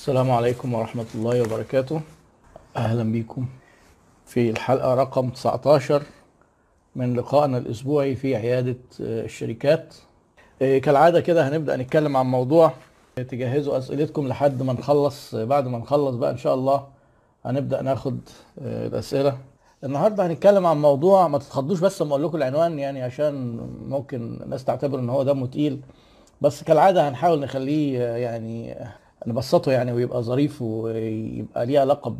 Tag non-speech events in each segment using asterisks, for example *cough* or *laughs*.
السلام عليكم ورحمة الله وبركاته. أهلا بكم في الحلقة رقم 19 من لقائنا الأسبوعي في عيادة آه، الشركات. آه، كالعادة كده هنبدأ نتكلم عن موضوع تجهزوا أسئلتكم لحد ما نخلص آه، بعد ما نخلص بقى إن شاء الله هنبدأ ناخد الأسئلة. النهارده هنتكلم عن موضوع ما تتخضوش بس لما أقول لكم العنوان يعني عشان ممكن الناس تعتبر إن هو دمه تقيل. بس كالعادة هنحاول نخليه يعني نبسطه يعني ويبقى ظريف ويبقى ليه علاقة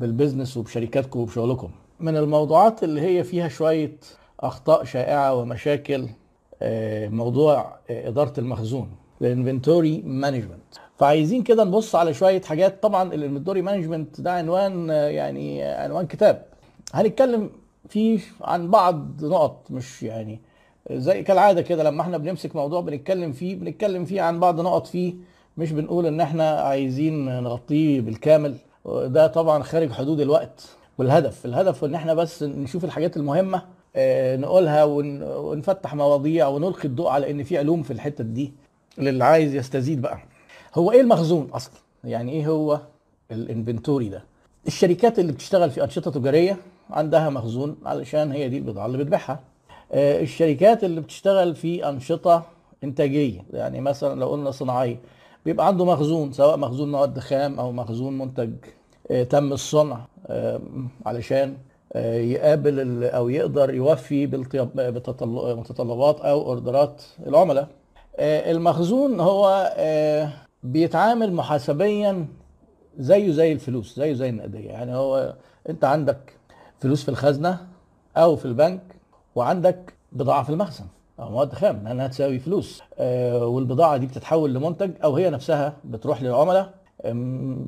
بال business وبشركاتكم وبشغلكم. من الموضوعات اللي هي فيها شوية أخطاء شائعة ومشاكل آه، موضوع آه، إدارة المخزون ال inventory management. فعايزين كده نبص على شوية حاجات. طبعا ال inventory management ده عنوان آه، يعني عنوان كتاب. هنتكلم فيه عن بعض نقط مش يعني زي كالعادة كده لما إحنا بنمسك موضوع بنتكلم فيه بنتكلم فيه عن بعض نقط فيه. مش بنقول إن إحنا عايزين نغطيه بالكامل. ده طبعا خارج حدود الوقت والهدف. الهدف إن إحنا بس نشوف الحاجات المهمة آه، نقولها ون- ونفتح مواضيع ونلقي الضوء على إن في علوم في الحتة دي. للي عايز يستزيد بقى. هو إيه المخزون أصلا؟ يعني إيه هو الإنفنتوري ده؟ الشركات اللي بتشتغل في أنشطة تجارية عندها مخزون علشان هي دي البضاعة اللي بتبيعها. آه، الشركات اللي بتشتغل في أنشطة إنتاجية يعني مثلا لو قلنا صناعية. بيبقى عنده مخزون سواء مخزون مواد خام أو مخزون منتج آه، تم الصنع آه، علشان آه، يقابل أو يقدر يوفي بالطيب- بتطل- متطلبات أو أوردرات العملاء. المخزون هو بيتعامل محاسبيا زيه زي الفلوس زيه زي النقدية. يعني هو أنت عندك فلوس في الخزنة أو في البنك وعندك بضاعة في المخزن. مواد خام لأنها تساوي فلوس. آه، والبضاعة دي بتتحول لمنتج أو هي نفسها بتروح للعملاء.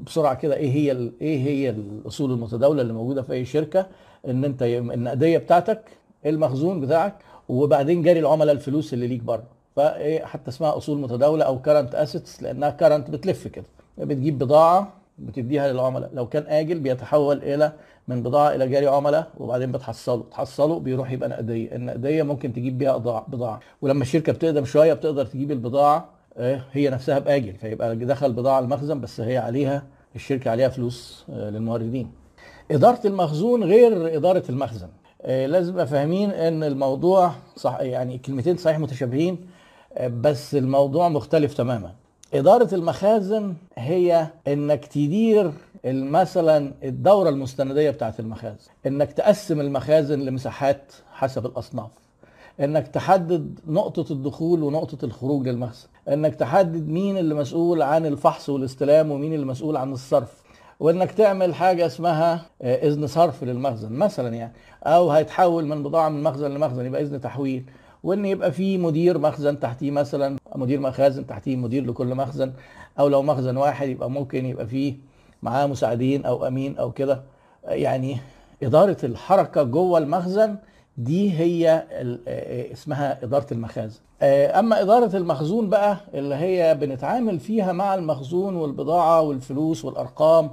بسرعة كده إيه هي إيه هي الأصول المتداولة اللي موجودة في أي شركة؟ إن أنت النقديه بتاعتك المخزون بتاعك وبعدين جاري العملاء الفلوس اللي ليك بره. فإيه حتى اسمها أصول متداولة أو current assets لأنها current بتلف كده. بتجيب بضاعة بتديها للعملاء. لو كان آجل بيتحول إلى من بضاعة إلى جاري عملاء وبعدين بتحصله. تحصله بيروح يبقى نقدية. النقدية ممكن تجيب بيها بضاعة. ولما الشركة بتقدم شوية بتقدر تجيب البضاعة آه، هي نفسها بآجل. فيبقى دخل بضاعة المخزن بس هي عليها الشركة عليها فلوس آه، للموردين. إدارة المخزون غير إدارة المخزن. آه، لازم فاهمين إن الموضوع صح يعني كلمتين صحيح متشابهين بس الموضوع مختلف تماما. إدارة المخازن هي إنك تدير مثلا الدورة المستندية بتاعت المخازن. إنك تقسم المخازن لمساحات حسب الأصناف. إنك تحدد نقطة الدخول ونقطة الخروج للمخزن. إنك تحدد مين اللي مسؤول عن الفحص والاستلام ومين اللي مسؤول عن الصرف. وإنك تعمل حاجة اسمها آه، إذن صرف للمخزن مثلا يعني. أو هيتحول من بضاعة من مخزن لمخزن يبقى إذن تحويل. وإن يبقى في مدير مخزن تحتيه مثلا مدير مخازن تحتيه مدير لكل مخزن. أو لو مخزن واحد يبقى ممكن يبقى فيه معاه مساعدين أو أمين أو كده. يعني إدارة الحركة جوه المخزن دي هي اسمها إدارة المخازن. آه، أما إدارة المخزون بقى اللي هي بنتعامل فيها مع المخزون والبضاعة والفلوس والأرقام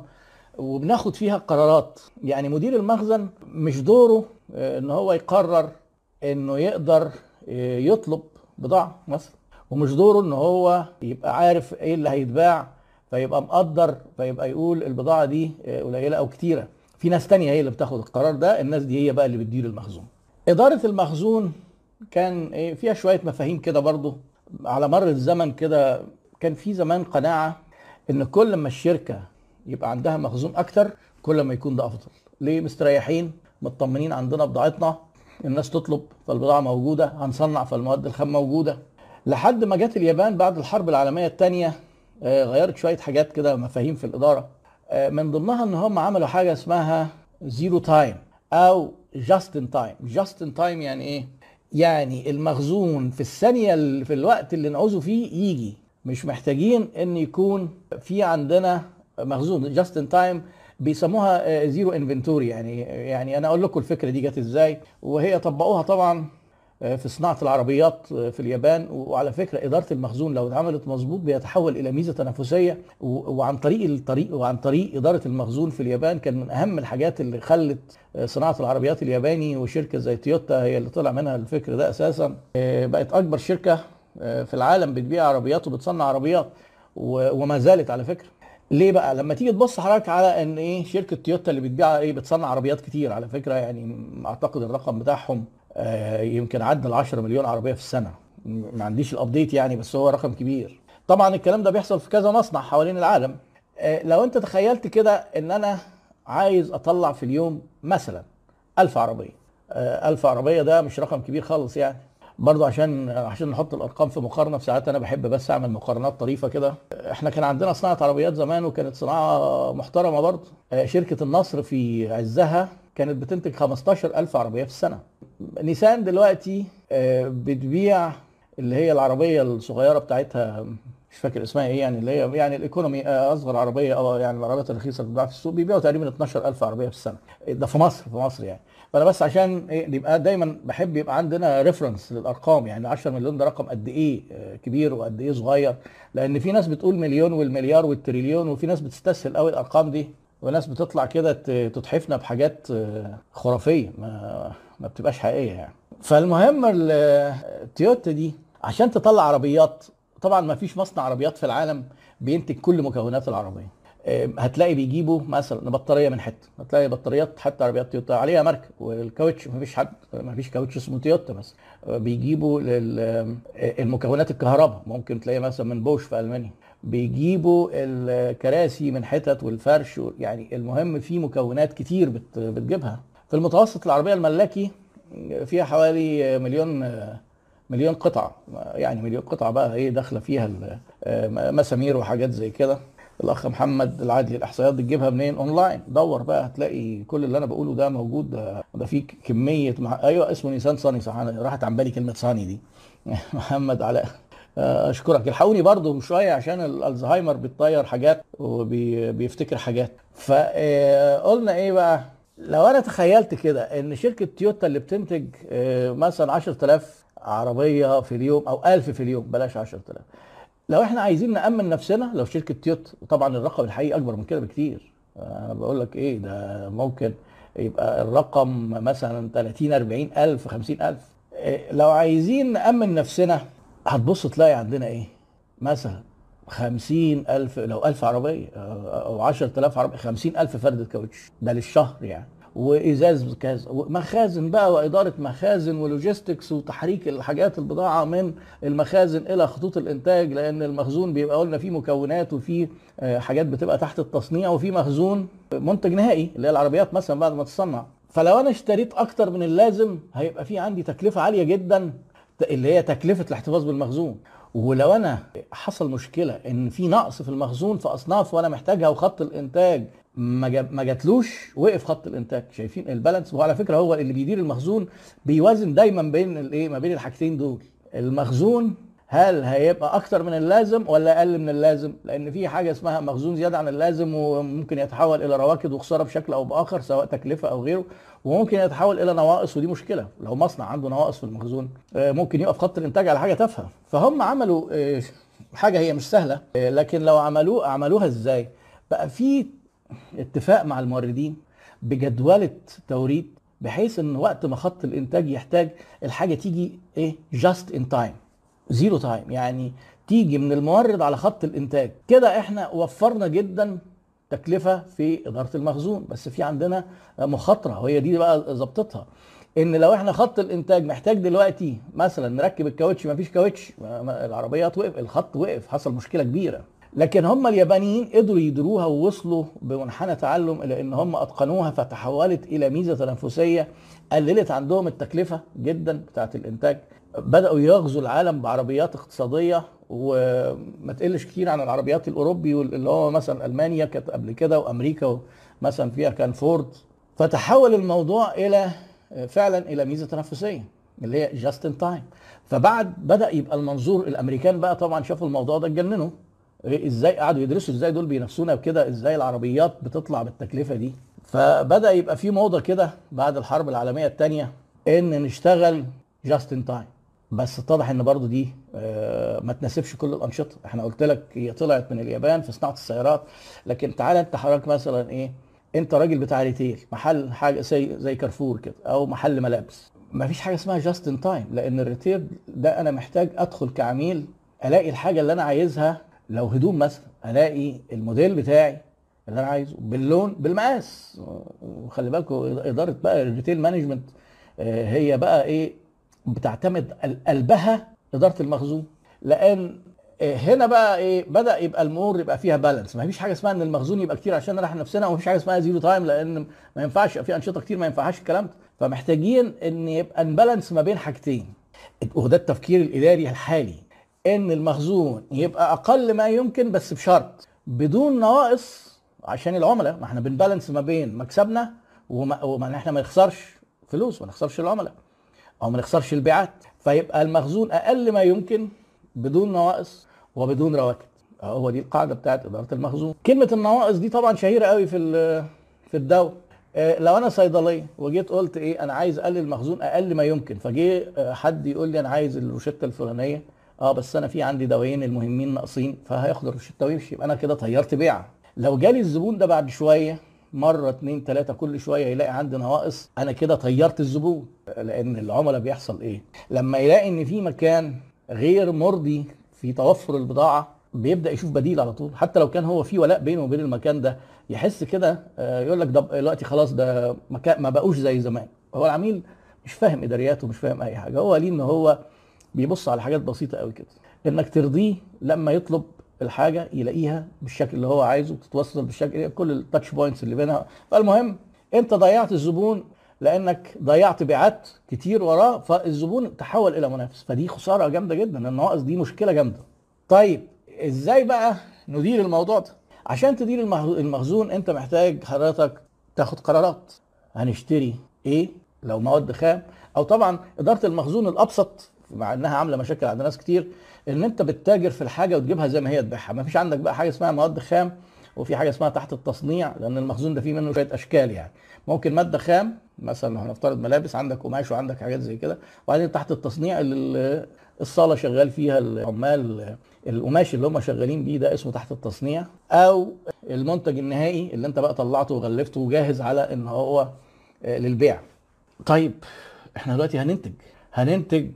وبناخد فيها قرارات. يعني مدير المخزن مش دوره آه، إن هو يقرر إنه يقدر آه، يطلب بضاعة مثلا ومش دوره إن هو يبقى عارف إيه اللي هيتباع فيبقى مقدر فيبقى يقول البضاعة دي آه، قليلة أو كتيرة. في ناس تانية هي اللي بتاخد القرار ده الناس دي هي بقى اللي بتدير المخزون. إدارة المخزون كان إيه، فيها شوية مفاهيم كده برضو. على مر الزمن كده كان في زمان قناعة إن كل ما الشركة يبقى عندها مخزون أكتر كل ما يكون ده أفضل. ليه؟ مستريحين مطمنين عندنا بضاعتنا الناس تطلب فالبضاعة موجودة هنصنع فالمواد الخام موجودة. لحد ما جت اليابان بعد الحرب العالمية الثانية غيرت شوية حاجات كده مفاهيم في الإدارة. آه، من ضمنها إن هم عملوا حاجة اسمها zero time أو just in time just in time يعني إيه؟ يعني المخزون في الثانية اللي في الوقت اللي نعوزه فيه يجي. مش محتاجين إن يكون في عندنا مخزون. just in time بيسموها zero inventory يعني يعني أنا أقول لكم الفكرة دي جت إزاي. وهي طبقوها طبعا آه، في صناعة العربيات آه، في اليابان. وعلى فكرة إدارة المخزون لو اتعملت مظبوط بيتحول إلى ميزة تنافسية. وعن طريق الطريق وعن طريق إدارة المخزون في اليابان كان من أهم الحاجات اللي خلت آه، صناعة العربيات الياباني وشركة زي تويوتا هي اللي طلع منها الفكر ده أساسا. آه، بقت أكبر شركة آه، في العالم بتبيع عربيات وبتصنع عربيات. وما زالت على فكرة. ليه بقى؟ لما تيجي تبص حضرتك على إن إيه شركة تويوتا اللي بتبيع إيه بتصنع عربيات كتير على فكرة يعني أعتقد الرقم بتاعهم آه يمكن عدى ال 10 مليون عربية في السنة. ما عنديش الابديت يعني بس هو رقم كبير. طبعا الكلام ده بيحصل في كذا مصنع حوالين العالم. آه لو انت تخيلت كده ان أنا عايز اطلع في اليوم مثلا 1000 عربية. آه 1000 عربية ده مش رقم كبير خالص يعني. برضه عشان عشان نحط الأرقام في مقارنة في ساعات أنا بحب بس أعمل مقارنات طريفة كده. إحنا كان عندنا صناعة عربيات زمان وكانت صناعة محترمة برضه شركة النصر في عزها كانت بتنتج 15000 عربية في السنة. نيسان دلوقتي بتبيع اللي هي العربية الصغيرة بتاعتها مش فاكر اسمها إيه يعني اللي هي يعني الإيكونومي أصغر عربية أو يعني العربيات الرخيصة اللي بتتباع في السوق بيبيعوا تقريبا 12000 عربية في السنة. ده في مصر في مصر يعني. فأنا بس عشان إيه يبقى دايما بحب يبقى عندنا reference للأرقام يعني 10 مليون ده رقم قد إيه كبير وقد إيه صغير. لأن في ناس بتقول مليون والمليار والتريليون وفي ناس بتستسهل قوي الأرقام دي. وناس بتطلع كده تتحفنا بحاجات خرافية ما ما بتبقاش حقيقية يعني. فالمهم التويوتا دي عشان تطلع عربيات طبعا ما فيش مصنع عربيات في العالم بينتج كل مكونات العربية. هتلاقي بيجيبوا مثلا بطارية من حتة هتلاقي بطاريات حتى عربيات تويوتا عليها ماركة والكاوتش ما فيش حد ما فيش كاوتش اسمه تويوتا بس بيجيبوا المكونات الكهرباء ممكن تلاقي مثلا من بوش في ألمانيا. بيجيبوا الكراسي من حتت والفرش يعني المهم في مكونات كتير بتجيبها. في المتوسط العربية الملاكي فيها حوالي مليون مليون قطعة. يعني مليون قطعة بقى إيه داخلة فيها مسامير وحاجات زي كده. الأخ محمد العادلي الإحصائيات دي تجيبها منين؟ أونلاين. دور بقى هتلاقي كل اللي أنا بقوله ده موجود. ده, فيه كمية مع... أيوه اسمه نيسان صاني صح. أنا راحت عن بالي كلمة صاني دي. *laughs* محمد علاء. أشكرك. الحقوني برضو شوية عشان الالزهايمر بيطير حاجات وبيفتكر حاجات. فقلنا إيه بقى؟ لو أنا تخيلت كده إن شركة تويوتا اللي بتنتج مثلا 10000 عربية في اليوم أو 1000 في اليوم بلاش 10000 لو إحنا عايزين نأمن نفسنا لو شركة تويوتا طبعا الرقم الحقيقي أكبر من كده بكتير. أنا بقول لك إيه ده ممكن يبقى الرقم مثلا 30 40 ألف 50 ألف. لو عايزين نأمن نفسنا هتبص تلاقي عندنا إيه؟ مثلا 50 ألف لو 1000 عربية أو 10000 عربية 50 ألف فردة كاوتش. ده للشهر يعني. وإزاز كذا ومخازن بقى وإدارة مخازن ولوجيستكس وتحريك الحاجات البضاعة من المخازن إلى خطوط الإنتاج لأن المخزون بيبقى قلنا فيه مكونات وفيه حاجات بتبقى تحت التصنيع وفي مخزون منتج نهائي اللي هي العربيات مثلا بعد ما تصنع. فلو أنا اشتريت أكتر من اللازم هيبقى في عندي تكلفة عالية جدا اللي هي تكلفة الاحتفاظ بالمخزون. ولو أنا حصل مشكلة إن في نقص في المخزون في أصناف وأنا محتاجها وخط الإنتاج ما جاتلوش وقف خط الإنتاج. شايفين البالانس؟ وعلى فكرة هو اللي بيدير المخزون بيوازن دايما بين الايه ما بين الحاجتين دول. المخزون هل هيبقى أكتر من اللازم ولا أقل من اللازم؟ لأن في حاجة اسمها مخزون زيادة عن اللازم وممكن يتحول إلى رواكد وخساره بشكل أو بآخر سواء تكلفة أو غيره وممكن يتحول إلى نواقص ودي مشكلة. لو مصنع عنده نواقص في المخزون ممكن يقف خط الإنتاج على حاجة تافهة. فهم عملوا حاجة هي مش سهلة لكن لو عملوه عملوها إزاي؟ بقى في اتفاق مع الموردين بجدولة توريد بحيث إن وقت ما خط الإنتاج يحتاج الحاجة تيجي إيه؟ just in time zero time. يعني تيجي من المورد على خط الإنتاج. كده إحنا وفرنا جدا تكلفة في إدارة المخزون. بس في عندنا مخاطرة وهي دي بقى ظبطتها إن لو إحنا خط الإنتاج محتاج دلوقتي مثلا نركب الكاوتش مفيش كاوتش العربيات وقف الخط وقف حصل مشكلة كبيرة. لكن هم اليابانيين قدروا يديروها ووصلوا بمنحنى تعلم إلى إن هم أتقنوها فتحولت إلى ميزة تنافسية قللت عندهم التكلفة جدا بتاعة الإنتاج. بدأوا يغزوا العالم بعربيات اقتصادية وما تقلش كتير عن العربيات الأوروبي اللي هو مثلا ألمانيا كانت قبل كده وأمريكا مثلا فيها كان فورد. فتحول الموضوع إلى فعلا إلى ميزة تنافسية اللي هي just in time فبعد بدأ يبقى المنظور الأمريكان بقى طبعا شافوا الموضوع ده اتجننوا. إزاي قعدوا يدرسوا إزاي دول بينافسونا بكده إزاي العربيات بتطلع بالتكلفة دي. فبدأ يبقى في موضة كده بعد الحرب العالمية الثانية إن نشتغل just in time بس اتضح إن برضو دي ما تناسبش كل الأنشطة. إحنا قلت لك هي طلعت من اليابان في صناعة السيارات لكن تعالى أنت حضرتك مثلا إيه أنت راجل بتاع retail محل حاجة زي زي كارفور كده أو محل ملابس. ما فيش حاجة اسمها just in time لأن ال retail ده أنا محتاج أدخل كعميل ألاقي الحاجة اللي أنا عايزها. لو هدوم مثلا ألاقي الموديل بتاعي اللي أنا عايزه باللون بالمقاس. وخلي بالكم إدارة بقى ال retail management هي بقى إيه بتعتمد قلبها اداره المخزون. لأن هنا بقى إيه بدأ يبقى الأمور يبقى فيها balance ما فيش حاجة اسمها إن المخزون يبقى كتير عشان نريح نفسنا وما فيش حاجة اسمها zero time لأن ما ينفعش في أنشطة كتير ما ينفعش الكلام ده. فمحتاجين إن يبقى ن balance ما بين حاجتين. وده التفكير الإداري الحالي. إن المخزون يبقى أقل ما يمكن بس بشرط. بدون نواقص عشان العملاء. ما إحنا بنبالانس ما بين مكسبنا وما, وما إحنا ما نخسرش فلوس وما نخسرش العملاء. أو ما نخسرش البيعات فيبقى المخزون أقل ما يمكن بدون نواقص وبدون رواتب. هو دي القاعدة بتاعت إدارة المخزون. كلمة النواقص دي طبعا شهيرة قوي في في الدواء لو أنا صيدلية وجيت قلت إيه أنا عايز أقلل المخزون أقل ما يمكن فجه حد يقول لي أنا عايز الروشتة الفلانية. آه بس أنا في عندي دوايين المهمين ناقصين فهياخد الروشتة ويمشي يبقى أنا كده طيرت بيعة. لو جالي الزبون ده بعد شوية مرة اتنين تلاتة كل شوية يلاقي عندي نواقص أنا كده طيرت الزبون. لأن العملاء بيحصل إيه؟ لما يلاقي إن في مكان غير مرضي في توفر البضاعة بيبدأ يشوف بديل على طول. حتى لو كان هو في ولاء بينه وبين المكان ده يحس كده يقول لك دلوقتي خلاص ده مكان ما بقوش زي زمان. هو العميل مش فاهم إدارياته مش فاهم أي حاجة. هو ليه إن هو بيبص على حاجات بسيطة قوي كده. إنك ترضيه لما يطلب الحاجة يلاقيها بالشكل اللي هو عايزه تتوصل بالشكل كل ال touch points اللي بينها. فالمهم انت ضيعت الزبون لأنك ضيعت بيعات كتير وراه فالزبون تحول إلى منافس. فدي خسارة جامدة جدا النواقص دي مشكلة جامدة. طيب إزاي بقى ندير الموضوع ده؟ عشان تدير المخزون أنت محتاج حضرتك تاخد قرارات. هنشتري إيه؟ لو مواد خام. أو طبعا إدارة المخزون الأبسط مع إنها عاملة مشاكل عند ناس كتير إن أنت بتتاجر في الحاجة وتجيبها زي ما هي تبيعها. ما فيش عندك بقى حاجة اسمها مواد خام وفي حاجة اسمها تحت التصنيع لأن المخزون ده فيه منه شوية أشكال يعني. ممكن مادة خام مثلا لو هنفترض ملابس عندك قماش وعندك حاجات زي كده. وبعدين تحت التصنيع اللي الصالة شغال فيها العمال القماش اللي هم شغالين بيه ده اسمه تحت التصنيع. أو المنتج النهائي اللي أنت بقى طلعته وغلفته وجاهز على إن هو للبيع. طيب إحنا دلوقتي هننتج. هننتج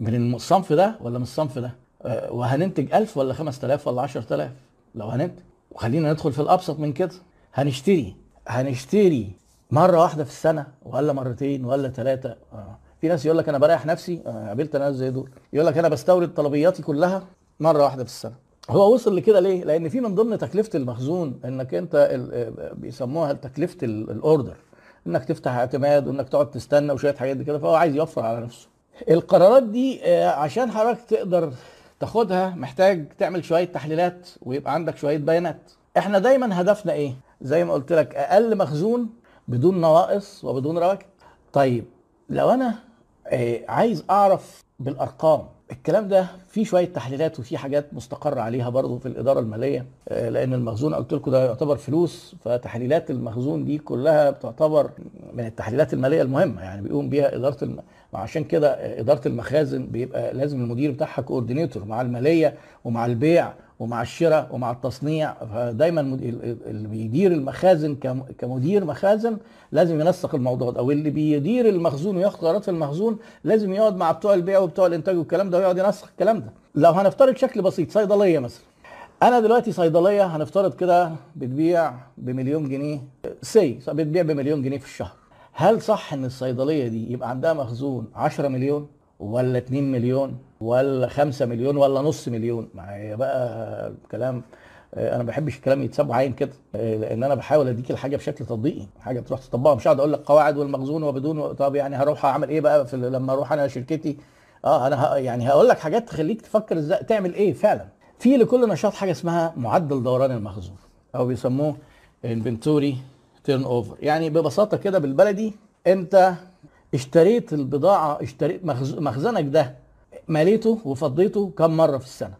من الصنف ده ولا من الصنف ده؟ أه وهننتج 1000 ولا 5000 ولا 10000 لو هننتج وخلينا ندخل في الأبسط من كده. هنشتري هنشتري مرة واحدة في السنة ولا مرتين ولا ثلاثة آه. في ناس يقول لك أنا بريح نفسي. آه قابلت ناس زي دول. يقول لك أنا بستورد طلبياتي كلها مرة واحدة في السنة. هو وصل لكده ليه؟ لأن في من ضمن تكلفة المخزون إنك أنت بيسموها تكلفة الأوردر. إنك تفتح اعتماد وإنك تقعد تستنى وشوية حاجات كده فهو عايز يوفر على نفسه. القرارات دي عشان حضرتك تقدر تاخدها محتاج تعمل شوية تحليلات ويبقى عندك شوية بيانات. إحنا دايما هدفنا إيه؟ زي ما قلت لك أقل مخزون بدون نواقص وبدون رواكب. طيب لو أنا عايز أعرف بالأرقام الكلام ده فيه شوية تحليلات وفي حاجات مستقر عليها برضه في الإدارة المالية لأن المخزون قلت لكم ده يعتبر فلوس فتحليلات المخزون دي كلها بتعتبر من التحليلات المالية المهمة يعني بيقوم بيها إدارة الم... عشان كده إدارة المخازن بيبقى لازم المدير بتاعها كوردينيتور مع المالية ومع البيع ومع الشراء ومع التصنيع. فدايما اللي بيدير المخازن كمدير مخازن لازم ينسق الموضوع ده أو اللي بيدير المخزون وياخد قرارات في المخزون لازم يقعد مع بتوع البيع وبتوع الإنتاج والكلام ده ويقعد ينسق الكلام ده. لو هنفترض شكل بسيط صيدلية مثلا. أنا دلوقتي صيدلية هنفترض كده بتبيع بمليون جنيه سي بتبيع بمليون جنيه في الشهر. هل صح إن الصيدلية دي يبقى عندها مخزون 10 مليون ولا 2 مليون ولا 5 مليون ولا نص مليون؟ ما هي بقى كلام أنا ما بحبش الكلام يتساب عايم كده لأن أنا بحاول أديك الحاجة بشكل تطبيقي حاجة تروح تطبقها. مش هقعد أقول لك قواعد والمخزون وبدون طب يعني هروح أعمل إيه بقى في لما أروح أنا شركتي؟ آه أنا يعني هقول لك حاجات تخليك تفكر إزاي تعمل إيه فعلا. في لكل نشاط حاجة اسمها معدل دوران المخزون أو بيسموه inventory turnover يعني ببساطة كده بالبلدي انت اشتريت البضاعة اشتريت مخزنك ده مليته وفضيته كم مرة في السنة؟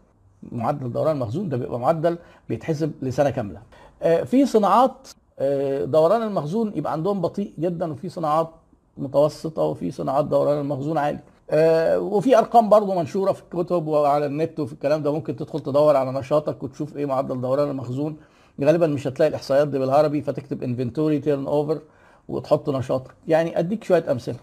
معدل دوران المخزون ده بيبقى معدل بيتحسب لسنة كاملة. في صناعات دوران المخزون يبقى عندهم بطيء جدا وفي صناعات متوسطة وفي صناعات دوران المخزون عالي. وفي أرقام برضه منشورة في الكتب وعلى النت وفي الكلام ده ممكن تدخل تدور على نشاطك وتشوف إيه معدل دوران المخزون. غالبا مش هتلاقي الإحصائيات دي بالعربي فتكتب inventory turnover وتحط نشاطك يعني أديك شوية أمثلة.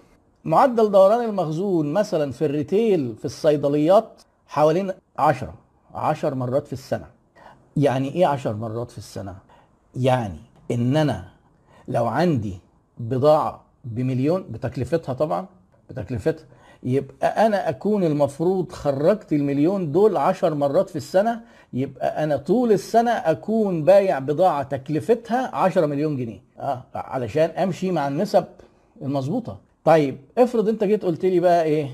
معدل دوران المخزون مثلا في الريتيل في الصيدليات حوالين 10 10 مرات في السنة. يعني إيه عشر مرات في السنة؟ يعني إن أنا لو عندي بضاعة بمليون بتكلفتها طبعا بتكلفتها يبقى أنا أكون المفروض خرجت المليون دول عشر مرات في السنة يبقى أنا طول السنة أكون بايع بضاعة تكلفتها 10 مليون جنيه. آه علشان أمشي مع النسب المظبوطة. طيب افرض أنت جيت قلت لي بقى إيه؟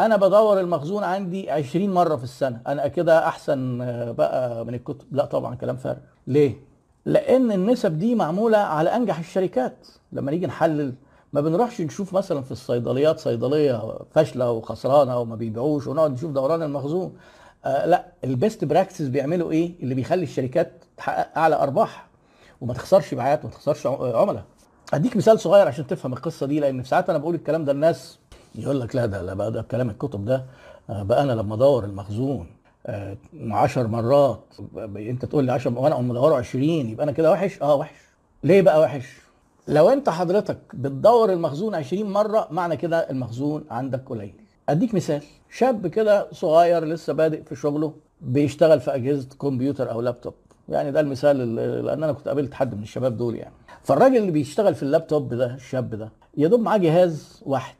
أنا بدور المخزون عندي 20 مرة في السنة. أنا كده أحسن بقى من الكتب. لا طبعا كلام فارغ. ليه؟ لأن النسب دي معمولة على أنجح الشركات. لما نيجي نحلل ما بنروحش نشوف مثلا في الصيدليات صيدلية فاشلة وخسرانة وما بيبيعوش ونقعد نشوف دوران المخزون. آه لا ال best practice بيعملوا إيه؟ اللي بيخلي الشركات تحقق أعلى أرباح وما تخسرش بيعات وما تخسرش عملاء. أديك مثال صغير عشان تفهم القصة دي لأن في ساعات أنا بقول الكلام ده الناس يقول لك لا ده لا بقى ده كلام الكتب ده بقى أنا لما أدور المخزون 10 مرات أنت تقول لي 10 وأنا أقوم مدوره 20 يبقى أنا كده وحش؟ آه وحش. ليه بقى وحش؟ لو انت حضرتك بتدور المخزون 20 مرة معنى كده المخزون عندك قليل. أديك مثال. شاب كده صغير لسه بادئ في شغله بيشتغل في أجهزة كمبيوتر أو لابتوب. يعني ده المثال لأن أنا كنت قابلت حد من الشباب دول يعني. فالراجل اللي بيشتغل في اللابتوب ده الشاب ده يا دوب معاه جهاز واحد.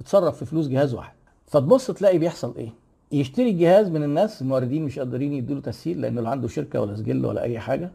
اتصرف في فلوس جهاز واحد. فتبص تلاقي بيحصل إيه؟ يشتري الجهاز من الناس الموردين مش قادرين يدوا له تسهيل لأنه لا عنده شركة ولا سجل ولا أي حاجة.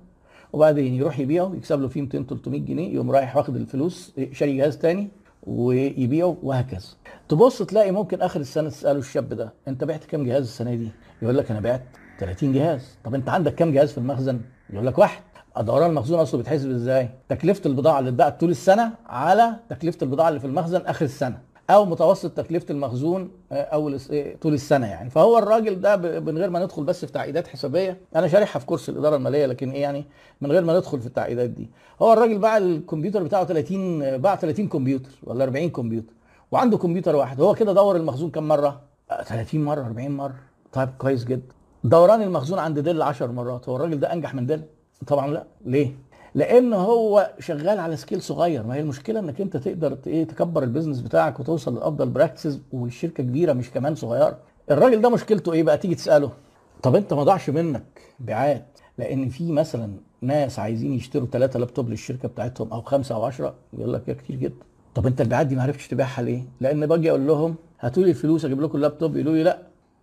وبعدين يروح يبيعه يكسب له فيه 200 300 جنيه يقوم رايح واخد الفلوس شاري جهاز تاني ويبيعه وهكذا. تبص تلاقي ممكن آخر السنة تسأله الشاب ده أنت بعت كام جهاز السنة دي؟ يقول لك أنا بعت 30 جهاز. طب أنت عندك كام جهاز في المخزن؟ يقول لك واحد. دوران المخزون أصله بيتحسب إزاي؟ تكلفة البضاعة اللي اتباعت طول السنة على تكلفة البضاعة اللي في المخزن آخر السنة. أو متوسط تكلفة المخزون اول طول السنة يعني. فهو الراجل ده من غير ما ندخل بس في تعقيدات حسابية أنا شارحها في كورس الإدارة المالية لكن إيه يعني من غير ما ندخل في التعقيدات دي. هو الراجل باع الكمبيوتر بتاعه 30 باع 30 كمبيوتر ولا 40 كمبيوتر وعنده كمبيوتر واحد. هو كده دور المخزون كم مرة؟ 30 مرة 40 مرة. طيب كويس جدا. دوران المخزون عند ديل 10 مرات. هو الراجل ده أنجح من ديل؟ طبعا لا. ليه؟ لأن هو شغال على scale صغير. ما هي المشكلة إنك أنت تقدر إيه تكبر ال business بتاعك وتوصل لأفضل practices والشركة كبيرة مش كمان صغيرة. الراجل ده مشكلته إيه بقى؟ تيجي تسأله. طب أنت ما ضاعش منك بيعات لأن في مثلا ناس عايزين يشتروا ثلاثة لابتوب للشركة بتاعتهم أو خمسة أو 10 يقول لك يا كتير جدا. طب أنت البيعات دي ما عرفتش تبيعها ليه؟ لأن باجي أقول لهم هاتوا لي الفلوس أجيب لكم اللابتوب يقولوا لي لا.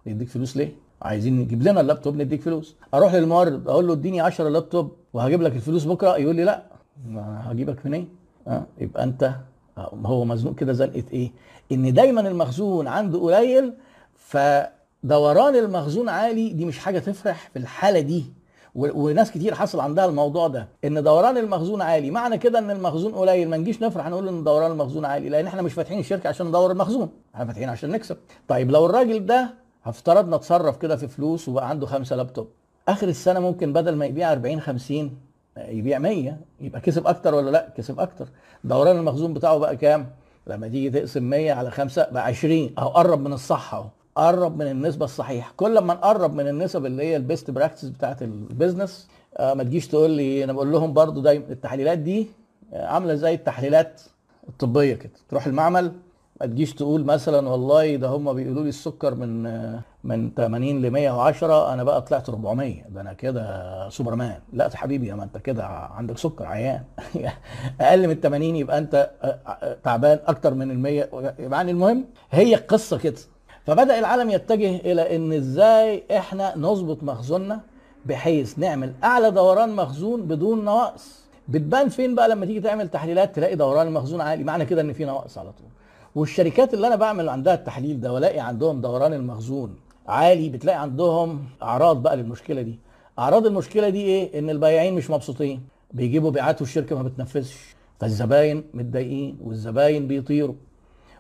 يديك فلوس ليه؟ عايزين نجيب لنا اللابتوب نديك فلوس. أروح للمورد أقول له اديني 10 لابتوب وهجيب لك الفلوس بكرة. يقول لي لا. ما هجيبك منين؟ آه يبقى أنت هو مزنوق كده زنقة إيه؟ إن دايما المخزون عنده قليل فدوران المخزون عالي. دي مش حاجة تفرح في الحالة دي. وناس كتير حصل عندها الموضوع ده. إن دوران المخزون عالي معنى كده إن المخزون قليل. ما نجيش نفرح نقول إن دوران المخزون عالي لأن إحنا مش فاتحين الشركة عشان ندور المخزون. إحنا فاتحين عشان نكسب. طيب لو الراجل ده افترضنا اتصرف كده في فلوس وبقى عنده خمسة لابتوب. آخر السنة ممكن بدل ما يبيع 40 50 يبيع 100 يبقى كسب أكتر ولا لأ؟ كسب أكتر. دوران المخزون بتاعه بقى كام؟ لما تيجي تقسم 100 على 5 بقى 20 أهو قرب من الصح أهو. قرب من النسبة الصحيحة. كل ما نقرب من النسب اللي هي ال best practice بتاعت ال business آه ما تجيش تقول لي أنا بقول لهم برضو دايما التحليلات دي عاملة زي التحليلات الطبية كده. تروح المعمل ما تجيش تقول مثلا والله ده هم بيقولوا لي السكر من من 80 ل 110 أنا بقى طلعت 400 ده أنا كده سوبرمان. لا يا حبيبي ما أنت كده عندك سكر عيان. *laughs* أقل من 80 يبقى أنت تعبان أكتر من ال 100 يعني المهم هي القصة كده. فبدأ العالم يتجه إلى إن إزاي إحنا نظبط مخزوننا بحيث نعمل أعلى دوران مخزون بدون نواقص. بتبان فين بقى لما تيجي تعمل تحليلات تلاقي دوران المخزون عالي؟ معنى كده إن في نواقص على طول. والشركات اللي أنا بعمل عندها التحليل ده والاقي عندهم دوران المخزون عالي بتلاقي عندهم أعراض بقى للمشكلة دي. أعراض المشكلة دي إيه؟ إن البياعين مش مبسوطين. بيجيبوا بيعات والشركة ما بتنفذش. فالزباين متضايقين والزباين بيطيروا.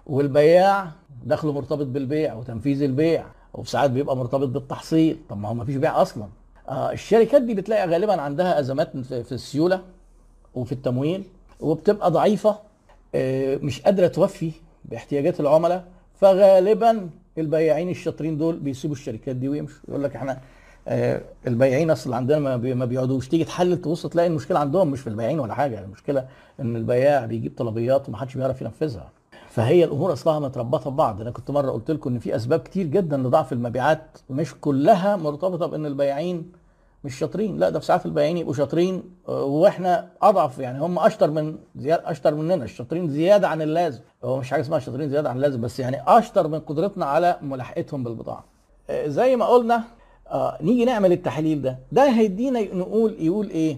والبياع دخله مرتبط بالبيع وتنفيذ البيع وفي ساعات بيبقى مرتبط بالتحصيل. طب ما هو ما فيش بيع أصلا. آه الشركات دي بتلاقي غالبا عندها أزمات في السيولة وفي التمويل وبتبقى ضعيفة آه مش قادرة توفي باحتياجات العملاء فغالبا البياعين الشاطرين دول بيسيبوا الشركات دي ويمشوا. يقول لك إحنا آه البياعين أصل عندنا ما, بي ما بيقعدوش. تيجي تحلل تبص تلاقي المشكلة عندهم مش في البياعين ولا حاجة. المشكلة إن البياع بيجيب طلبيات ومحدش بيعرف ينفذها. فهي الأمور أصلها متربطة ببعض. أنا كنت مرة قلت لكم إن في أسباب كتير جدا لضعف المبيعات مش كلها مرتبطة بإن البياعين مش شاطرين. لا ده في ساعات البياعين يبقوا شاطرين آه، وإحنا أضعف يعني. هم أشطر من زياده أشطر مننا. الشاطرين زيادة عن اللازم. هو مش حاجة اسمها شاطرين زيادة عن اللازم بس يعني أشطر من قدرتنا على ملاحقتهم بالبضاعة. آه، زي ما قلنا آه نيجي نعمل التحليل ده. ده هيدينا نقول يقول إيه؟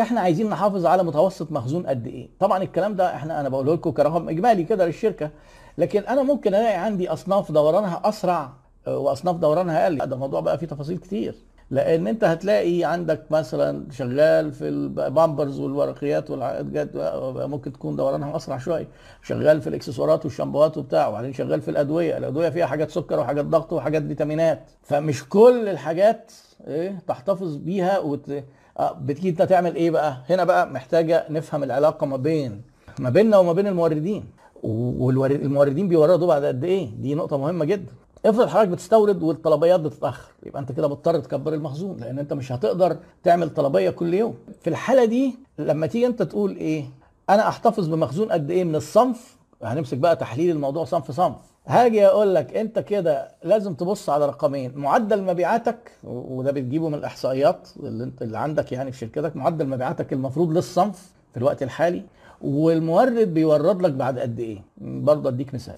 إحنا عايزين نحافظ على متوسط مخزون قد إيه. طبعا الكلام ده إحنا أنا بقوله لكم كرقم إجمالي كده للشركة. لكن أنا ممكن ألاقي عندي أصناف دورانها أسرع آه، وأصناف دورانها أقل. ده الموضوع بقى فيه تفاصيل كتير. لأن انت هتلاقي عندك مثلا شغال في البامبرز والورقيات والحاجات ممكن تكون دورانها أسرع شوية. شغال في الإكسسوارات والشامبوهات وبتاع وبعدين شغال في الأدوية. الأدوية فيها حاجات سكر وحاجات ضغط وحاجات فيتامينات. فمش كل الحاجات إيه تحتفظ بيها وت... آه، بتيجي انت تعمل إيه بقى؟ هنا بقى محتاجة نفهم العلاقة ما بين ما بيننا وما بين الموردين. والموردين بيوردوا بعد قد إيه؟ دي نقطة مهمة جدا. افرض حضرتك بتستورد والطلبيات بتتأخر يبقى انت كده مضطر تكبر المخزون لأن انت مش هتقدر تعمل طلبية كل يوم. في الحالة دي لما تيجي انت تقول إيه أنا احتفظ بمخزون قد إيه من الصنف هنمسك بقى تحليل الموضوع صنف صنف. هاجي أقول لك انت كده لازم تبص على رقمين معدل مبيعاتك وده بتجيبه من الإحصائيات اللي, انت اللي عندك يعني في شركتك معدل مبيعاتك المفروض للصنف في الوقت الحالي والمورد بيورد لك بعد قد إيه. برضه اديك مثال.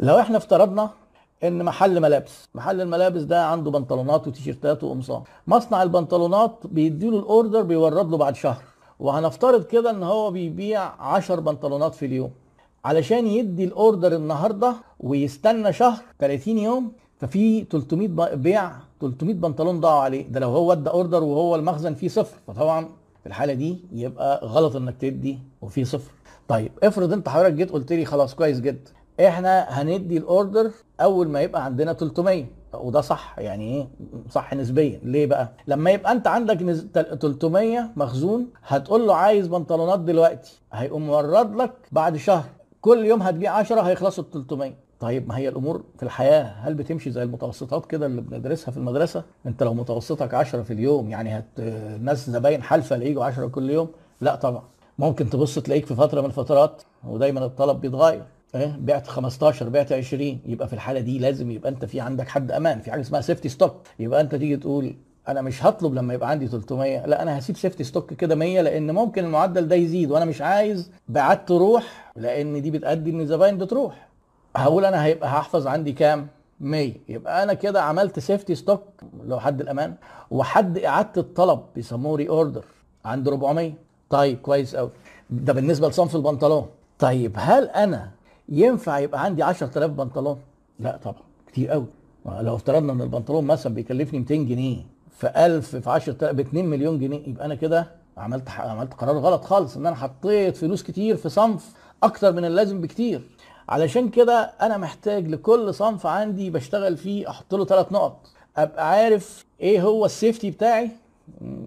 لو إحنا افترضنا إن محل ملابس. محل الملابس ده عنده بنطلونات وتيشيرتات وقمصان. مصنع البنطلونات بيديله الأوردر بيورد له بعد شهر. وهنفترض كده إن هو بيبيع 10 بنطلونات في اليوم. علشان يدي الأوردر النهارده ويستنى شهر 30 يوم ففي 300 بيع 300 بنطلون ضاعوا عليه. ده لو هو ادى أوردر وهو المخزن فيه صفر. فطبعا في الحالة دي يبقى غلط إنك تدي وفي صفر. طيب افرض أنت حضرتك جيت قلت لي خلاص كويس جدا. إحنا هندي ال order اول ما يبقى عندنا 300 وده صح يعني إيه؟ صح نسبيا. ليه بقى؟ لما يبقى انت عندك 300 مخزون هتقول له عايز بنطلونات دلوقتي. هيقوم مورد لك بعد شهر. كل يوم هتبيع 10 هيخلصوا ال 300 طيب ما هي الأمور في الحياة. هل بتمشي زي المتوسطات كده اللي بندرسها في المدرسة؟ انت لو متوسطك 10 في اليوم يعني هت الناس زباين حالفة يجوا 10 كل يوم؟ لا طبعا. ممكن تبص تلاقيك في فترة من الفترات ودايما الطلب بيتغير. بعت 15 بعت 20 يبقى في الحالة دي لازم يبقى أنت في عندك حد أمان في حاجة اسمها safety stock يبقى أنت تيجي تقول أنا مش هطلب لما يبقى عندي 300 لا أنا هسيب safety stock كده 100 لأن ممكن المعدل ده يزيد وأنا مش عايز بعت تروح لأن دي بتأدي إن الزباين بتروح هقول أنا هيبقى هحفظ عندي كام؟ 100 يبقى أنا كده عملت safety stock لو حد الأمان وحد إعادة الطلب بيسموه ري اوردر عند 400 طيب كويس قوي ده بالنسبة لصنف البنطلون. طيب هل أنا ينفع يبقى عندي 10000 بنطلون؟ لا طبعا كتير قوي. لو افترضنا إن البنطلون مثلا بيكلفني 200 جنيه في 1000 في 10000 ب 2 مليون جنيه يبقى أنا كده عملت عملت قرار غلط خالص إن أنا حطيت فلوس كتير في صنف أكتر من اللازم بكتير. علشان كده أنا محتاج لكل صنف عندي بشتغل فيه أحط له ثلاث نقط. أبقى عارف إيه هو ال safety بتاعي؟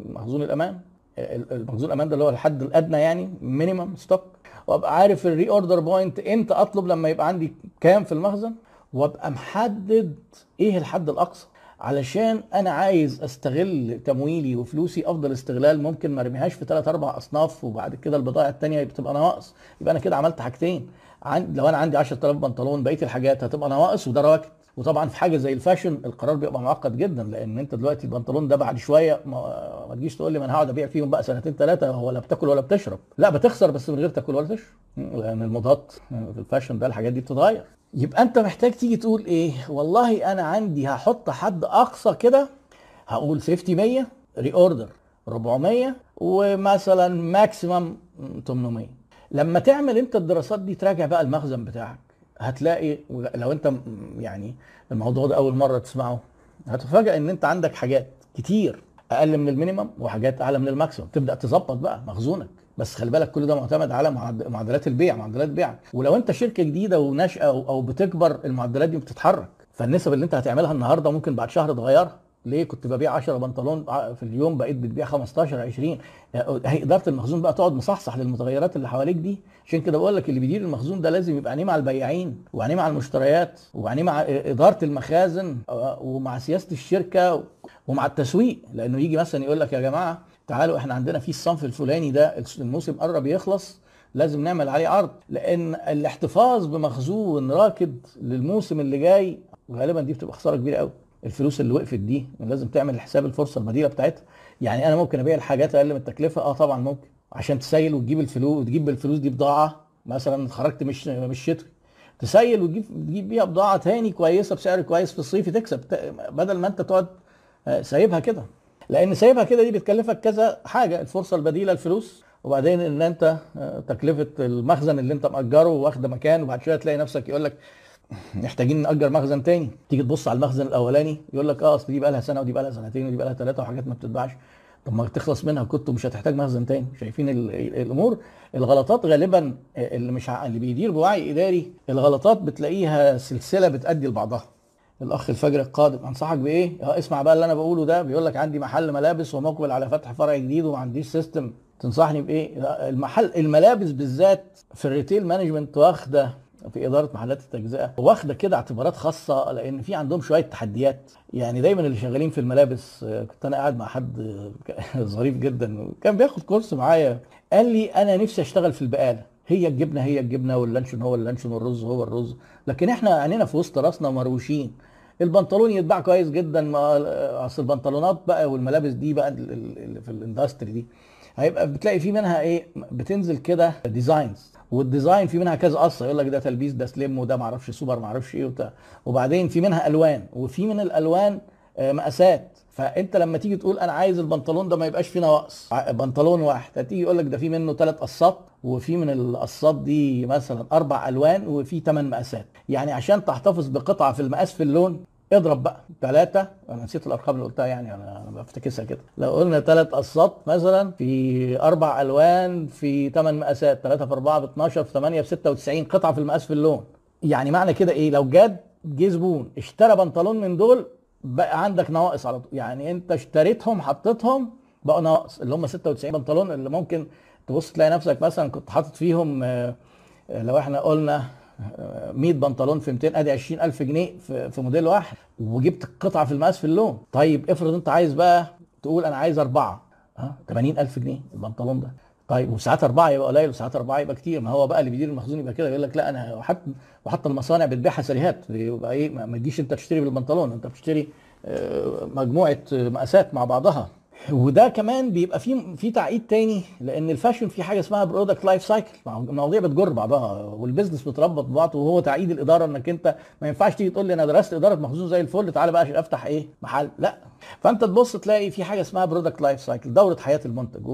مخزون الأمان. المخزون الأمان ده اللي هو الحد الأدنى يعني minimum stock وابقى عارف ال reorder point إمتى أطلب لما يبقى عندي كام في المخزن وابقى محدد إيه الحد الأقصى. علشان أنا عايز أستغل تمويلي وفلوسي أفضل استغلال ممكن ما أرميهاش في ثلاث أربع أصناف وبعد كده البضائع الثانية بتبقى نواقص. يبقى أنا كده عملت حاجتين. لو أنا عندي 10000 بنطلون بقية الحاجات هتبقى نواقص وده رواكد وطبعا في حاجة زي ال fashion القرار بيبقى معقد جدا لأن أنت دلوقتي البنطلون ده بعد شوية ما, ما تجيش تقول لي ما أنا هقعد أبيع فيهم بقى سنتين ثلاثة ولا بتاكل ولا بتشرب. لا بتخسر بس من غير تاكل ولا تشرب. لأن الموضات في ال fashion ده الحاجات دي بتتغير. يبقى أنت محتاج تيجي تقول إيه؟ والله أنا عندي هحط حد أقصى كده هقول safety 100 reorder 400 ومثلا maximum 800 لما تعمل أنت الدراسات دي تراجع بقى المخزن بتاعك. هتلاقي لو انت يعني الموضوع ده أول مرة تسمعه هتفاجئ إن أنت عندك حاجات كتير أقل من ال minimum وحاجات أعلى من ال maximum. تبدأ تظبط بقى مخزونك. بس خلي بالك كل ده معتمد على معدلات البيع معدلات بيع. ولو أنت شركة جديدة وناشئة أو بتكبر المعدلات دي بتتحرك. فالنسب اللي أنت هتعملها النهارده ممكن بعد شهر تغيرها. ليه كنت ببيع 10 بنطلون في اليوم بقيت بتبيع 15 20 هي إدارة المخزون بقى تقعد مصحصح للمتغيرات اللي حواليك دي. عشان كده بقول لك اللي بيدير المخزون ده لازم يبقى عينيه مع البياعين وعينيه مع المشتريات وعينيه مع إدارة المخازن ومع سياسة الشركة ومع التسويق. لأنه يجي مثلا يقول لك يا جماعة تعالوا إحنا عندنا في الصنف الفلاني ده الموسم قرب يخلص لازم نعمل عليه عرض. لأن الاحتفاظ بمخزون راكد للموسم اللي جاي غالبا دي بتبقى خسارة كبيرة قوي الفلوس اللي وقفت دي لازم تعمل حساب الفرصة البديله بتاعتها. يعني أنا ممكن أبيع الحاجات أقل من التكلفة آه طبعا ممكن عشان تسيل وتجيب الفلوس وتجيب بالفلوس دي بضاعة. مثلا خرجت مش مش شتوي تسيل وتجيب تجيب بيها بضاعة تاني كويسة بسعر كويس في الصيف تكسب. بدل ما أنت تقعد آه، سايبها كده. لأن سايبها كده دي بتكلفك كذا حاجة الفرصة البديلة الفلوس. وبعدين إن أنت آه، تكلفة المخزن اللي أنت مأجره واخده مكان وبعد شوية تلاقي نفسك يقول لك محتاجين نأجر مخزن تاني. تيجي تبص على المخزن الأولاني يقول لك آه أصل دي بقى لها سنة ودي بقى لها سنتين ودي بقى لها ثلاثة وحاجات ما بتتباعش. طب ما تخلص منها كنت مش هتحتاج مخزن تاني. شايفين الأمور؟ الغلطات غالبا اللي مش اللي بيدير بوعي إداري الغلطات بتلاقيها سلسلة بتؤدي لبعضها. الأخ الفجر القادم أنصحك بإيه؟ آه اسمع بقى اللي أنا بقوله ده. بيقول لك عندي محل ملابس ومقبل على فتح فرع جديد وما عنديش system تنصحني بإيه؟ المحل الملابس بالذات في ال retail management واخدة في إدارة محلات التجزئة واخدة كده اعتبارات خاصة لأن في عندهم شوية تحديات. يعني دايما اللي شغالين في الملابس كنت أنا قاعد مع حد *laughs* ظريف جدا كان بياخد course معايا. قال لي أنا نفسي أشتغل في البقالة. هي الجبنة هي الجبنة واللانشون هو اللانشون والرز هو الرز. لكن إحنا عينينا في وسط راسنا مروشين. البنطلون يتباع كويس جدا ما أصل البنطلونات بقى والملابس دي بقى في ال industry دي. هيبقى بتلاقي في منها إيه؟ بتنزل كده designs وال design في منها كذا قصة يقول لك ده تلبيس ده سليم وده معرفش سوبر معرفش إيه وبتاع. وبعدين في منها ألوان وفي من الألوان آه، مقاسات. فأنت لما تيجي تقول أنا عايز البنطلون ده ما يبقاش فيه نواقص. بنطلون واحد. هتيجي يقول لك ده في منه ثلاث قصات وفي من القصات دي مثلا أربع ألوان وفي ثمان مقاسات. يعني عشان تحتفظ بقطعة في المقاس في اللون اضرب بقى ثلاثة أنا نسيت الأرقام اللي قلتها يعني أنا بفتكسها كده. لو قلنا ثلاث قصات مثلا في أربع ألوان في ثمان مقاسات ثلاثة في أربعة ب 12 في 8 ب 96 قطعة في المقاس في اللون. يعني معنى كده إيه؟ لو جاد جه زبون اشترى بنطلون من دول بقى عندك نواقص على طول. يعني أنت اشتريتهم حطيتهم بقوا نواقص. اللي هم 96 بنطلون اللي ممكن تبص تلاقي نفسك مثلا كنت حاطط فيهم آه، لو إحنا قلنا 100 بنطلون في 200 ادي 20000 جنيه في, موديل واحد وجبت قطعة في المقاس في اللون. طيب افرض انت عايز بقى تقول أنا عايز أربعة ها؟ 80000 جنيه البنطلون ده. طيب وساعات أربعة يبقى قليل وساعات أربعة يبقى كتير. ما هو بقى اللي بيدير المخزون يبقى كده يقول لك لا أنا وحتى وحتى المصانع بتبيعها سريهات يبقى إيه؟ ما تجيش أنت تشتري بالبنطلون أنت بتشتري آه، مجموعة مقاسات مع بعضها. وده كمان بيبقى في في تعقيد تاني لأن ال fashion في حاجة اسمها product life cycle المواضيع بتجر بعضها وال business بتربط ببعض وهو تعقيد الإدارة إنك أنت ما ينفعش تيجي تقول لي أنا درست إدارة مخزون زي الفل تعالى بقى أفتح إيه؟ محل. لأ. فأنت تبص تلاقي في حاجة اسمها product life cycle دورة حياة المنتج.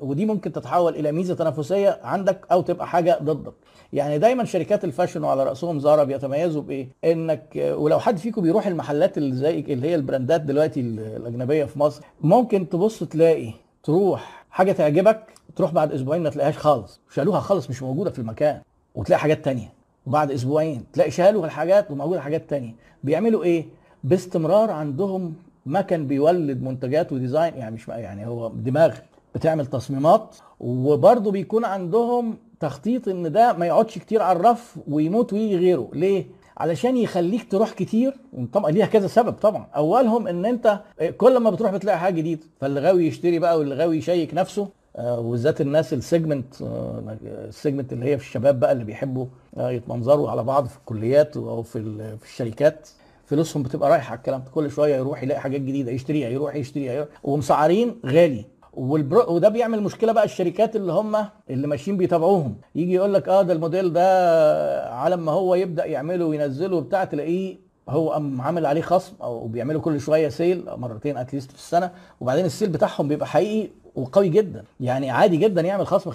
ودي ممكن تتحول إلى ميزة تنافسية عندك أو تبقى حاجة ضدك. يعني دايما شركات ال fashion وعلى رأسهم زارا بيتميزوا بإيه؟ إنك ولو حد فيكم بيروح المحلات اللي زي اللي هي ال brandات دلوقتي الأجنبية في مصر ممكن تبص تلاقي تروح حاجة تعجبك تروح بعد أسبوعين ما تلاقيهاش خالص. شالوها خالص مش موجودة في المكان. وتلاقي حاجات تانية. وبعد أسبوعين تلاقي شالوا الحاجات وموجودة حاجات تانية. بيعملوا إيه؟ باستمرار عندهم مكن بيولد منتجات وديزاين. يعني مش يعني هو دماغ بتعمل تصميمات. وبرضه بيكون عندهم تخطيط إن ده ما يقعدش كتير على الرف ويموت ويجي غيره. ليه؟ علشان يخليك تروح كتير طبعا ليها كذا سبب طبعا. أولهم إن أنت كل ما بتروح بتلاقي حاجة جديدة فاللي غاوي يشتري بقى واللي غاوي يشيك نفسه. آه، وبالذات الناس ال segment آه، ال segment اللي هي في الشباب بقى اللي بيحبوا آه، يتمنظروا على بعض في الكليات أو في الشركات. فلوسهم بتبقى رايحة على الكلام كل شوية يروح يلاقي حاجات جديدة يشتريها يروح يشتريها ومسعرين غالي. والبرو وده بيعمل مشكلة بقى الشركات اللي هم اللي ماشيين بيتابعوهم. يجي يقول لك آه ده الموديل ده على ما هو يبدأ يعمله وينزله وبتاع تلاقيه هو قام عامل عليه خصم أو بيعملوا كل شوية sale مرتين at least في السنة وبعدين ال sale بتاعهم بيبقى حقيقي وقوي جدا. يعني عادي جدا يعمل خصم 50%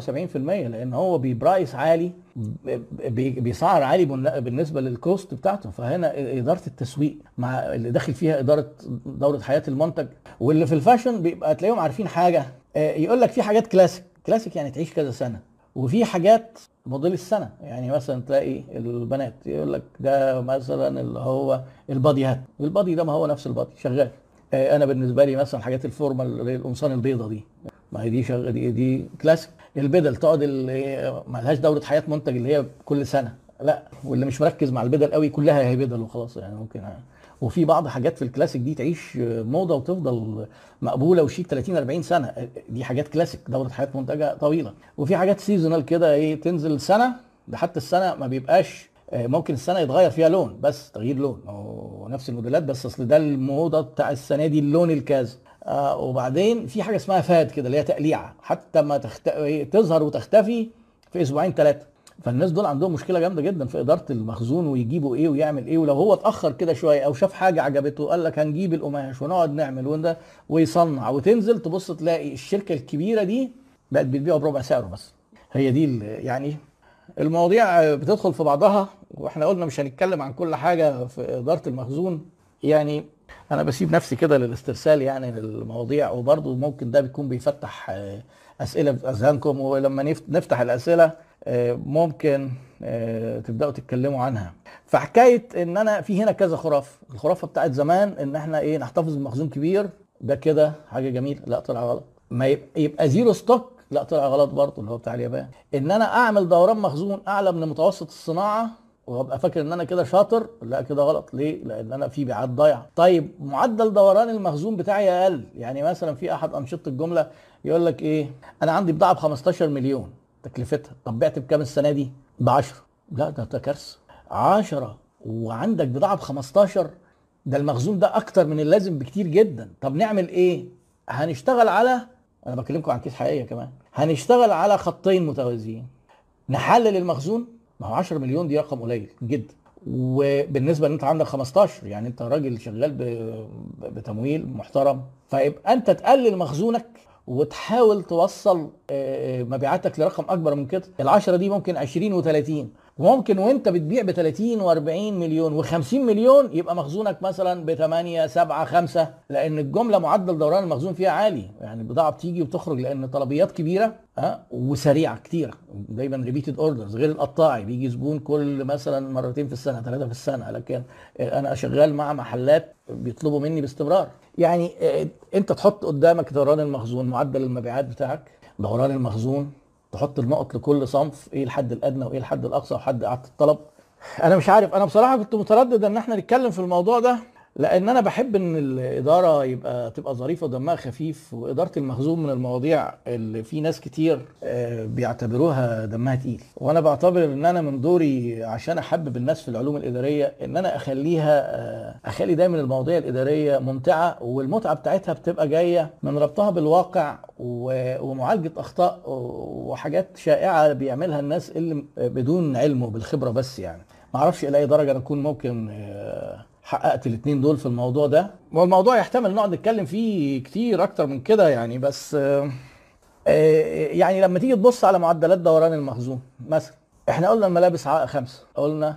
و70% لأن هو ب price عالي بيسعر عالي بالنسبة لل cost بتاعته. فهنا إدارة التسويق مع اللي داخل فيها إدارة دورة حياة المنتج. واللي في ال fashion بيبقى تلاقيهم عارفين حاجة آه، يقول لك في حاجات classic. classic يعني تعيش كذا سنة. وفي حاجات موديل السنة. يعني مثلا تلاقي البنات يقول لك ده مثلا اللي هو الباديات ال body ده ما هو نفس ال body شغال. أنا بالنسبة لي مثلا حاجات ال formal اللي هي القمصان البيضة دي. ما هي دي شغ... دي, دي كلاسيك. البدل تقعد اللي ما لهاش دورة حياة منتج اللي هي كل سنة. لا واللي مش مركز مع البدل قوي كلها هي بدل وخلاص يعني ممكن. وفي بعض حاجات في الكلاسيك دي تعيش موضة وتفضل مقبولة وشيك 30 40 سنة. دي حاجات كلاسيك دورة حياة منتج طويلة. وفي حاجات seasonal كده إيه تنزل سنة ده حتى السنة ما بيبقاش آه، ممكن السنة يتغير فيها لون بس تغيير لون. ونفس الموديلات بس أصل ده الموضة بتاع السنة دي اللون الكذا آه وبعدين في حاجة اسمها fad كده اللي هي تقليعة. حتى ما تخت... تظهر وتختفي في أسبوعين ثلاثة فالناس دول عندهم مشكلة جامدة جدا في إدارة المخزون ويجيبوا إيه ويعمل إيه. ولو هو اتأخر كده شوية أو شاف حاجة عجبته قال لك هنجيب القماش ونقعد نعمل وده ويصنع. وتنزل تبص تلاقي الشركة الكبيرة دي بقت بتبيعه بربع سعره بس. هي دي يعني المواضيع بتدخل في بعضها وإحنا قلنا مش هنتكلم عن كل حاجة في إدارة المخزون. يعني أنا بسيب نفسي كده للاسترسال يعني للمواضيع وبرضه ممكن ده بيكون بيفتح أسئلة في أذهانكم ولما نفتح الأسئلة ممكن تبدأوا تتكلموا عنها. فحكاية إن أنا في هنا كذا خرافة. الخرافة بتاعت زمان إن إحنا إيه نحتفظ بمخزون كبير ده كده حاجة جميلة لا طلع غلط. ما يبقى zero stock لا طلع غلط برضه اللي هو بتاع اليابان. إن أنا أعمل دوران مخزون أعلى من متوسط الصناعة وأبقى فاكر إن أنا كده شاطر لا كده غلط. ليه؟ لأن أنا في مبيعات ضايعة. طيب معدل دوران المخزون بتاعي أقل. يعني مثلا في أحد أنشطة الجملة يقول لك إيه؟ أنا عندي بضاعة ب 15 مليون. تكلفتها. طب بعت بكام السنة دي؟ ب 10 لا ده ده كارثة. 10 وعندك بضاعة ب 15 ده المخزون ده أكتر من اللازم بكتير جدا. طب نعمل إيه؟ هنشتغل على أنا بكلمكم عن كيس حقيقية كمان. هنشتغل على خطين متوازيين. نحلل المخزون؟ ما هو 10 مليون دي رقم قليل جدا. وبالنسبة إن أنت عندك 15 يعني أنت راجل شغال بتمويل محترم فيبقى أنت تقلل مخزونك وتحاول توصل مبيعاتك لرقم أكبر من كده. ال10 دي ممكن 20 و30 وممكن وانت بتبيع ب 30 و40 مليون و50 مليون يبقى مخزونك مثلا ب 8 7 5 لأن الجملة معدل دوران المخزون فيها عالي. يعني البضاعة بتيجي وتخرج لأن طلبيات كبيرة ها وسريعة كتيره دايما repeated orders غير القطاعي. بيجي زبون كل مثلا مرتين في السنة ثلاثة في السنة. لكن أنا شغال مع محلات بيطلبوا مني باستمرار. يعني انت تحط قدامك دوران المخزون معدل المبيعات بتاعك. دوران المخزون تحط النقط لكل صنف إيه الحد الادنى وايه الحد الاقصى وحد اعاده الطلب. أنا مش عارف أنا بصراحه كنت متردد ان إحنا نتكلم في الموضوع ده. لأن أنا بحب ان الاداره يبقى تبقى ظريفه ودمها خفيف واداره المخزون من المواضيع اللي في ناس كتير بيعتبروها دمها تقيل. وأنا بعتبر ان أنا من دوري عشان احبب الناس في العلوم الاداريه ان أنا اخليها اخلي دايما المواضيع الاداريه ممتعه والمتعه بتاعتها بتبقى جاية من ربطها بالواقع ومعالجة أخطاء وحاجات شائعة بيعملها الناس اللي بدون علم وبالخبرة بس يعني. ما أعرفش إلى أي درجة أنا أكون ممكن حققت الاثنين دول في الموضوع ده. والموضوع يحتمل نقعد نتكلم فيه كتير أكتر من كده يعني بس يعني لما تيجي تبص على معدلات دوران المخزون مثلا إحنا قلنا الملابس خمسة قلنا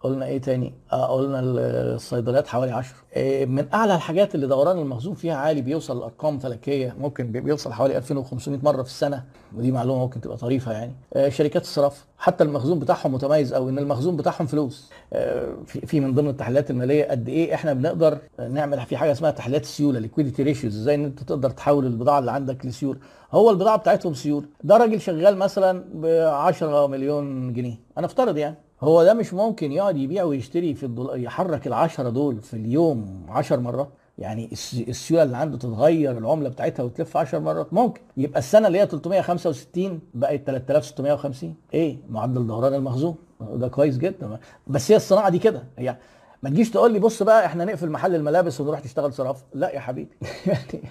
قلنا إيه تاني؟ آه قلنا الصيدليات حوالي 10 إيه من أعلى الحاجات اللي دوران المخزون فيها عالي بيوصل لارقام فلكية ممكن بيوصل حوالي 2500 مرة في السنة ودي معلومة ممكن تبقى طريفة يعني. آه شركات الصرافه حتى المخزون بتاعهم متميز قوي إن المخزون بتاعهم فلوس. آه في, في من ضمن التحليلات المالية قد إيه إحنا بنقدر نعمل في حاجة اسمها تحليلات السيوله liquidity ratios إزاي إن أنت تقدر تحول البضاعة اللي عندك لسيوله هو البضاعة بتاعتهم سيوله ده راجل شغال مثلا ب 10 مليون جنيه. أنا افترض يعني. هو ده مش ممكن يقعد يبيع ويشتري في الدولار يحرك العشرة دول في اليوم عشر مرات؟ يعني السيولة اللي عنده تتغير العملة بتاعتها وتلف 10 مرات؟ ممكن. يبقى السنة اللي هي 365 بقت 3650 إيه؟ معدل دوران المخزون. ده كويس جدا. بس هي الصناعة دي كده. هي ما تجيش تقول لي بص بقى إحنا نقفل محل الملابس ونروح تشتغل صرافه لا يا حبيبي. *laughs* يعني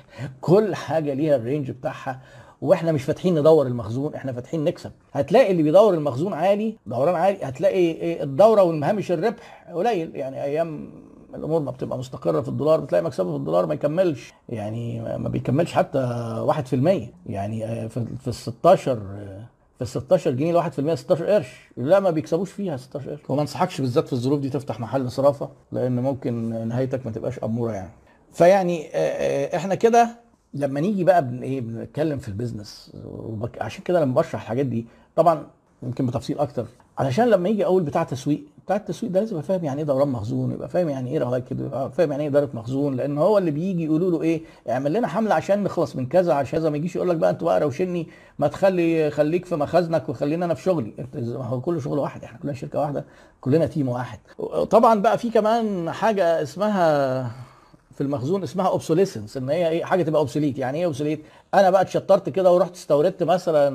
كل حاجة ليها الرينج بتاعها. وإحنا مش فاتحين ندور المخزون إحنا فاتحين نكسب. هتلاقي اللي بيدور المخزون عالي دوران عالي هتلاقي الدورة والمهامش الربح قليل. يعني أيام الأمور ما بتبقى مستقرة في الدولار بتلاقي مكسبه في الدولار ما يكملش. يعني ما بيكملش حتى 1% يعني في ال 16 في ال 16 جنيه ال 1% 16 قرش. لا ما بيكسبوش فيها 16 قرش. وما انصحكش بالذات في الظروف دي تفتح محل صرافة لأن ممكن نهايتك ما تبقاش أمورة يعني. فيعني إحنا كده لما نيجي بقى بن إيه بنتكلم في ال business وبك... عشان كده لما بشرح الحاجات دي طبعا يمكن بتفصيل أكتر. علشان لما يجي أقول بتاع تسويق بتاع التسويق ده لازم يبقى فاهم يعني إيه دوران مخزون يبقى فاهم يعني إيه رواكد يبقى فاهم يعني إيه إدارة مخزون لأن هو اللي بيجي يقولوا له إيه اعمل لنا حملة عشان نخلص من كذا عشان ما يجيش يقول لك بقى أنت بقى روشني ما تخلي خليك في مخازنك وخلينا أنا في شغلي. هو كله شغل واحد إحنا كلنا شركة واحدة كلنا team واحد. طبعا بقى في كمان حاجة اسمها في المخزون اسمها obsolescence إن هي إيه حاجة تبقى obsolete يعني إيه obsolete أنا بقى اتشطرت كده ورحت استوردت مثلا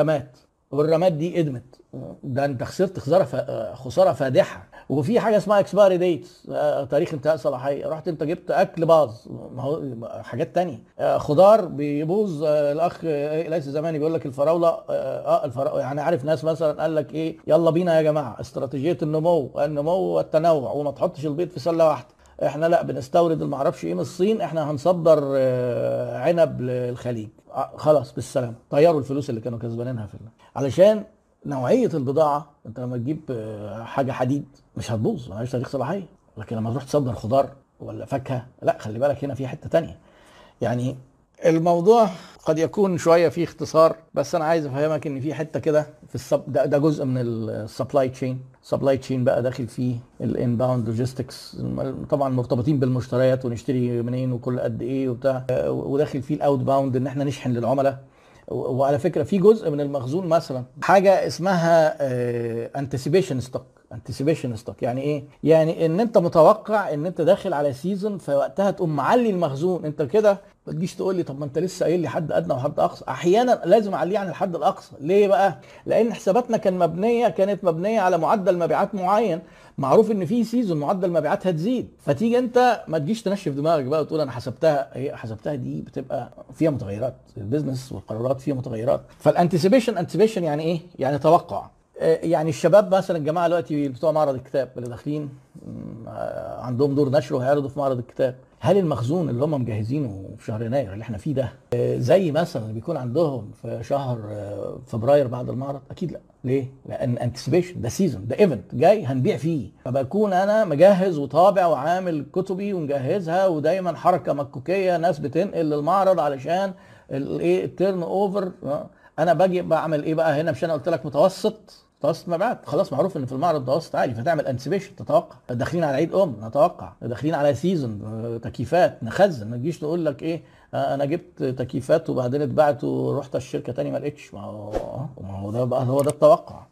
رامات. والرامات دي قدمت. ده أنت خسرت خسارة ف- خسارة فادحة. وفي حاجة اسمها expiry date تاريخ انتهاء صلاحية. رحت أنت جبت أكل باظ. ما هو حاجات تانية. آه، خضار بيبوظ. آه، الأخ آه، ليس زماني بيقول لك الفراولة. آه آه، الفراوله يعني عارف ناس مثلا قال لك إيه؟ يلا بينا يا جماعة. استراتيجية النمو. النمو والتنوع. وما تحطش البيض في سلة واحدة. إحنا لا بنستورد المعرفش إيه من الصين إحنا هنصدر آه، عنب للخليج. آه، خلاص بالسلامة. طيروا الفلوس اللي كانوا كسبانينها في علشان نوعية البضاعة. انت لما تجيب آه، حاجة حديد مش هتبوظ ملهاش تاريخ صلاحيه لكن لما تروح تصدر خضار ولا فاكهة لا خلي بالك هنا في حتة تانية. يعني الموضوع قد يكون شوية فيه اختصار بس أنا عايز أفهمك إن في حتة كده في ال sup ده, ده جزء من ال supply chain supply chain بقى داخل فيه ال inbound logistics طبعا مرتبطين بالمشتريات ونشتري منين وكل قد إيه وبتاع آه، وداخل فيه ال outbound إن إحنا نشحن للعملاء. وعلى فكرة في جزء من المخزون مثلا حاجة اسمها anticipation stock anticipation stock يعني إيه؟ يعني إن أنت متوقع إن أنت داخل على season فوقتها تقوم معلي المخزون. أنت كده ما تجيش تقول لي طب ما أنت لسه قايل لي حد أدنى وحد أقصى. أحيانا لازم أعليه عن الحد الأقصى. ليه بقى؟ لأن حساباتنا كان مبنية كانت مبنية على معدل مبيعات معين. معروف إن في season معدل مبيعات هتزيد فتيجي أنت ما تجيش تنشف دماغك بقى وتقول أنا حسبتها. هي حسبتها دي بتبقى فيها متغيرات. ال business والقرارات فيها متغيرات. فال anticipation anticipation يعني إيه؟ يعني توقع. يعني الشباب مثلا الجماعة دلوقتي بتوع معرض الكتاب اللي داخلين آه، عندهم دور نشر وهيعرضوا في معرض الكتاب. هل المخزون اللي هم مجهزينه في شهر يناير اللي إحنا فيه ده آه، زي مثلا اللي بيكون عندهم في شهر آه، فبراير بعد المعرض؟ أكيد لا. ليه؟ لأن anticipation ده season ده event جاي هنبيع فيه. فبكون أنا مجهز وطابع وعامل كتبي ومجهزها ودايما حركة مكوكية ناس بتنقل للمعرض علشان الايه ال turnover أنا باجي بعمل إيه بقى هنا؟ مش أنا قلت لك متوسط؟ متوسط مبيعات خلاص معروف إن في المعرض متوسط عالي فتعمل anticipation تتوقع. داخلين على عيد أم نتوقع. داخلين على season آه، تكييفات نخزن. ما تجيش تقول لك إيه آه، أنا جبت تكييفات وبعدين اتباعت ورحت الشركة تاني ما لقيتش. ما ما هو ده بقى هو ده التوقع.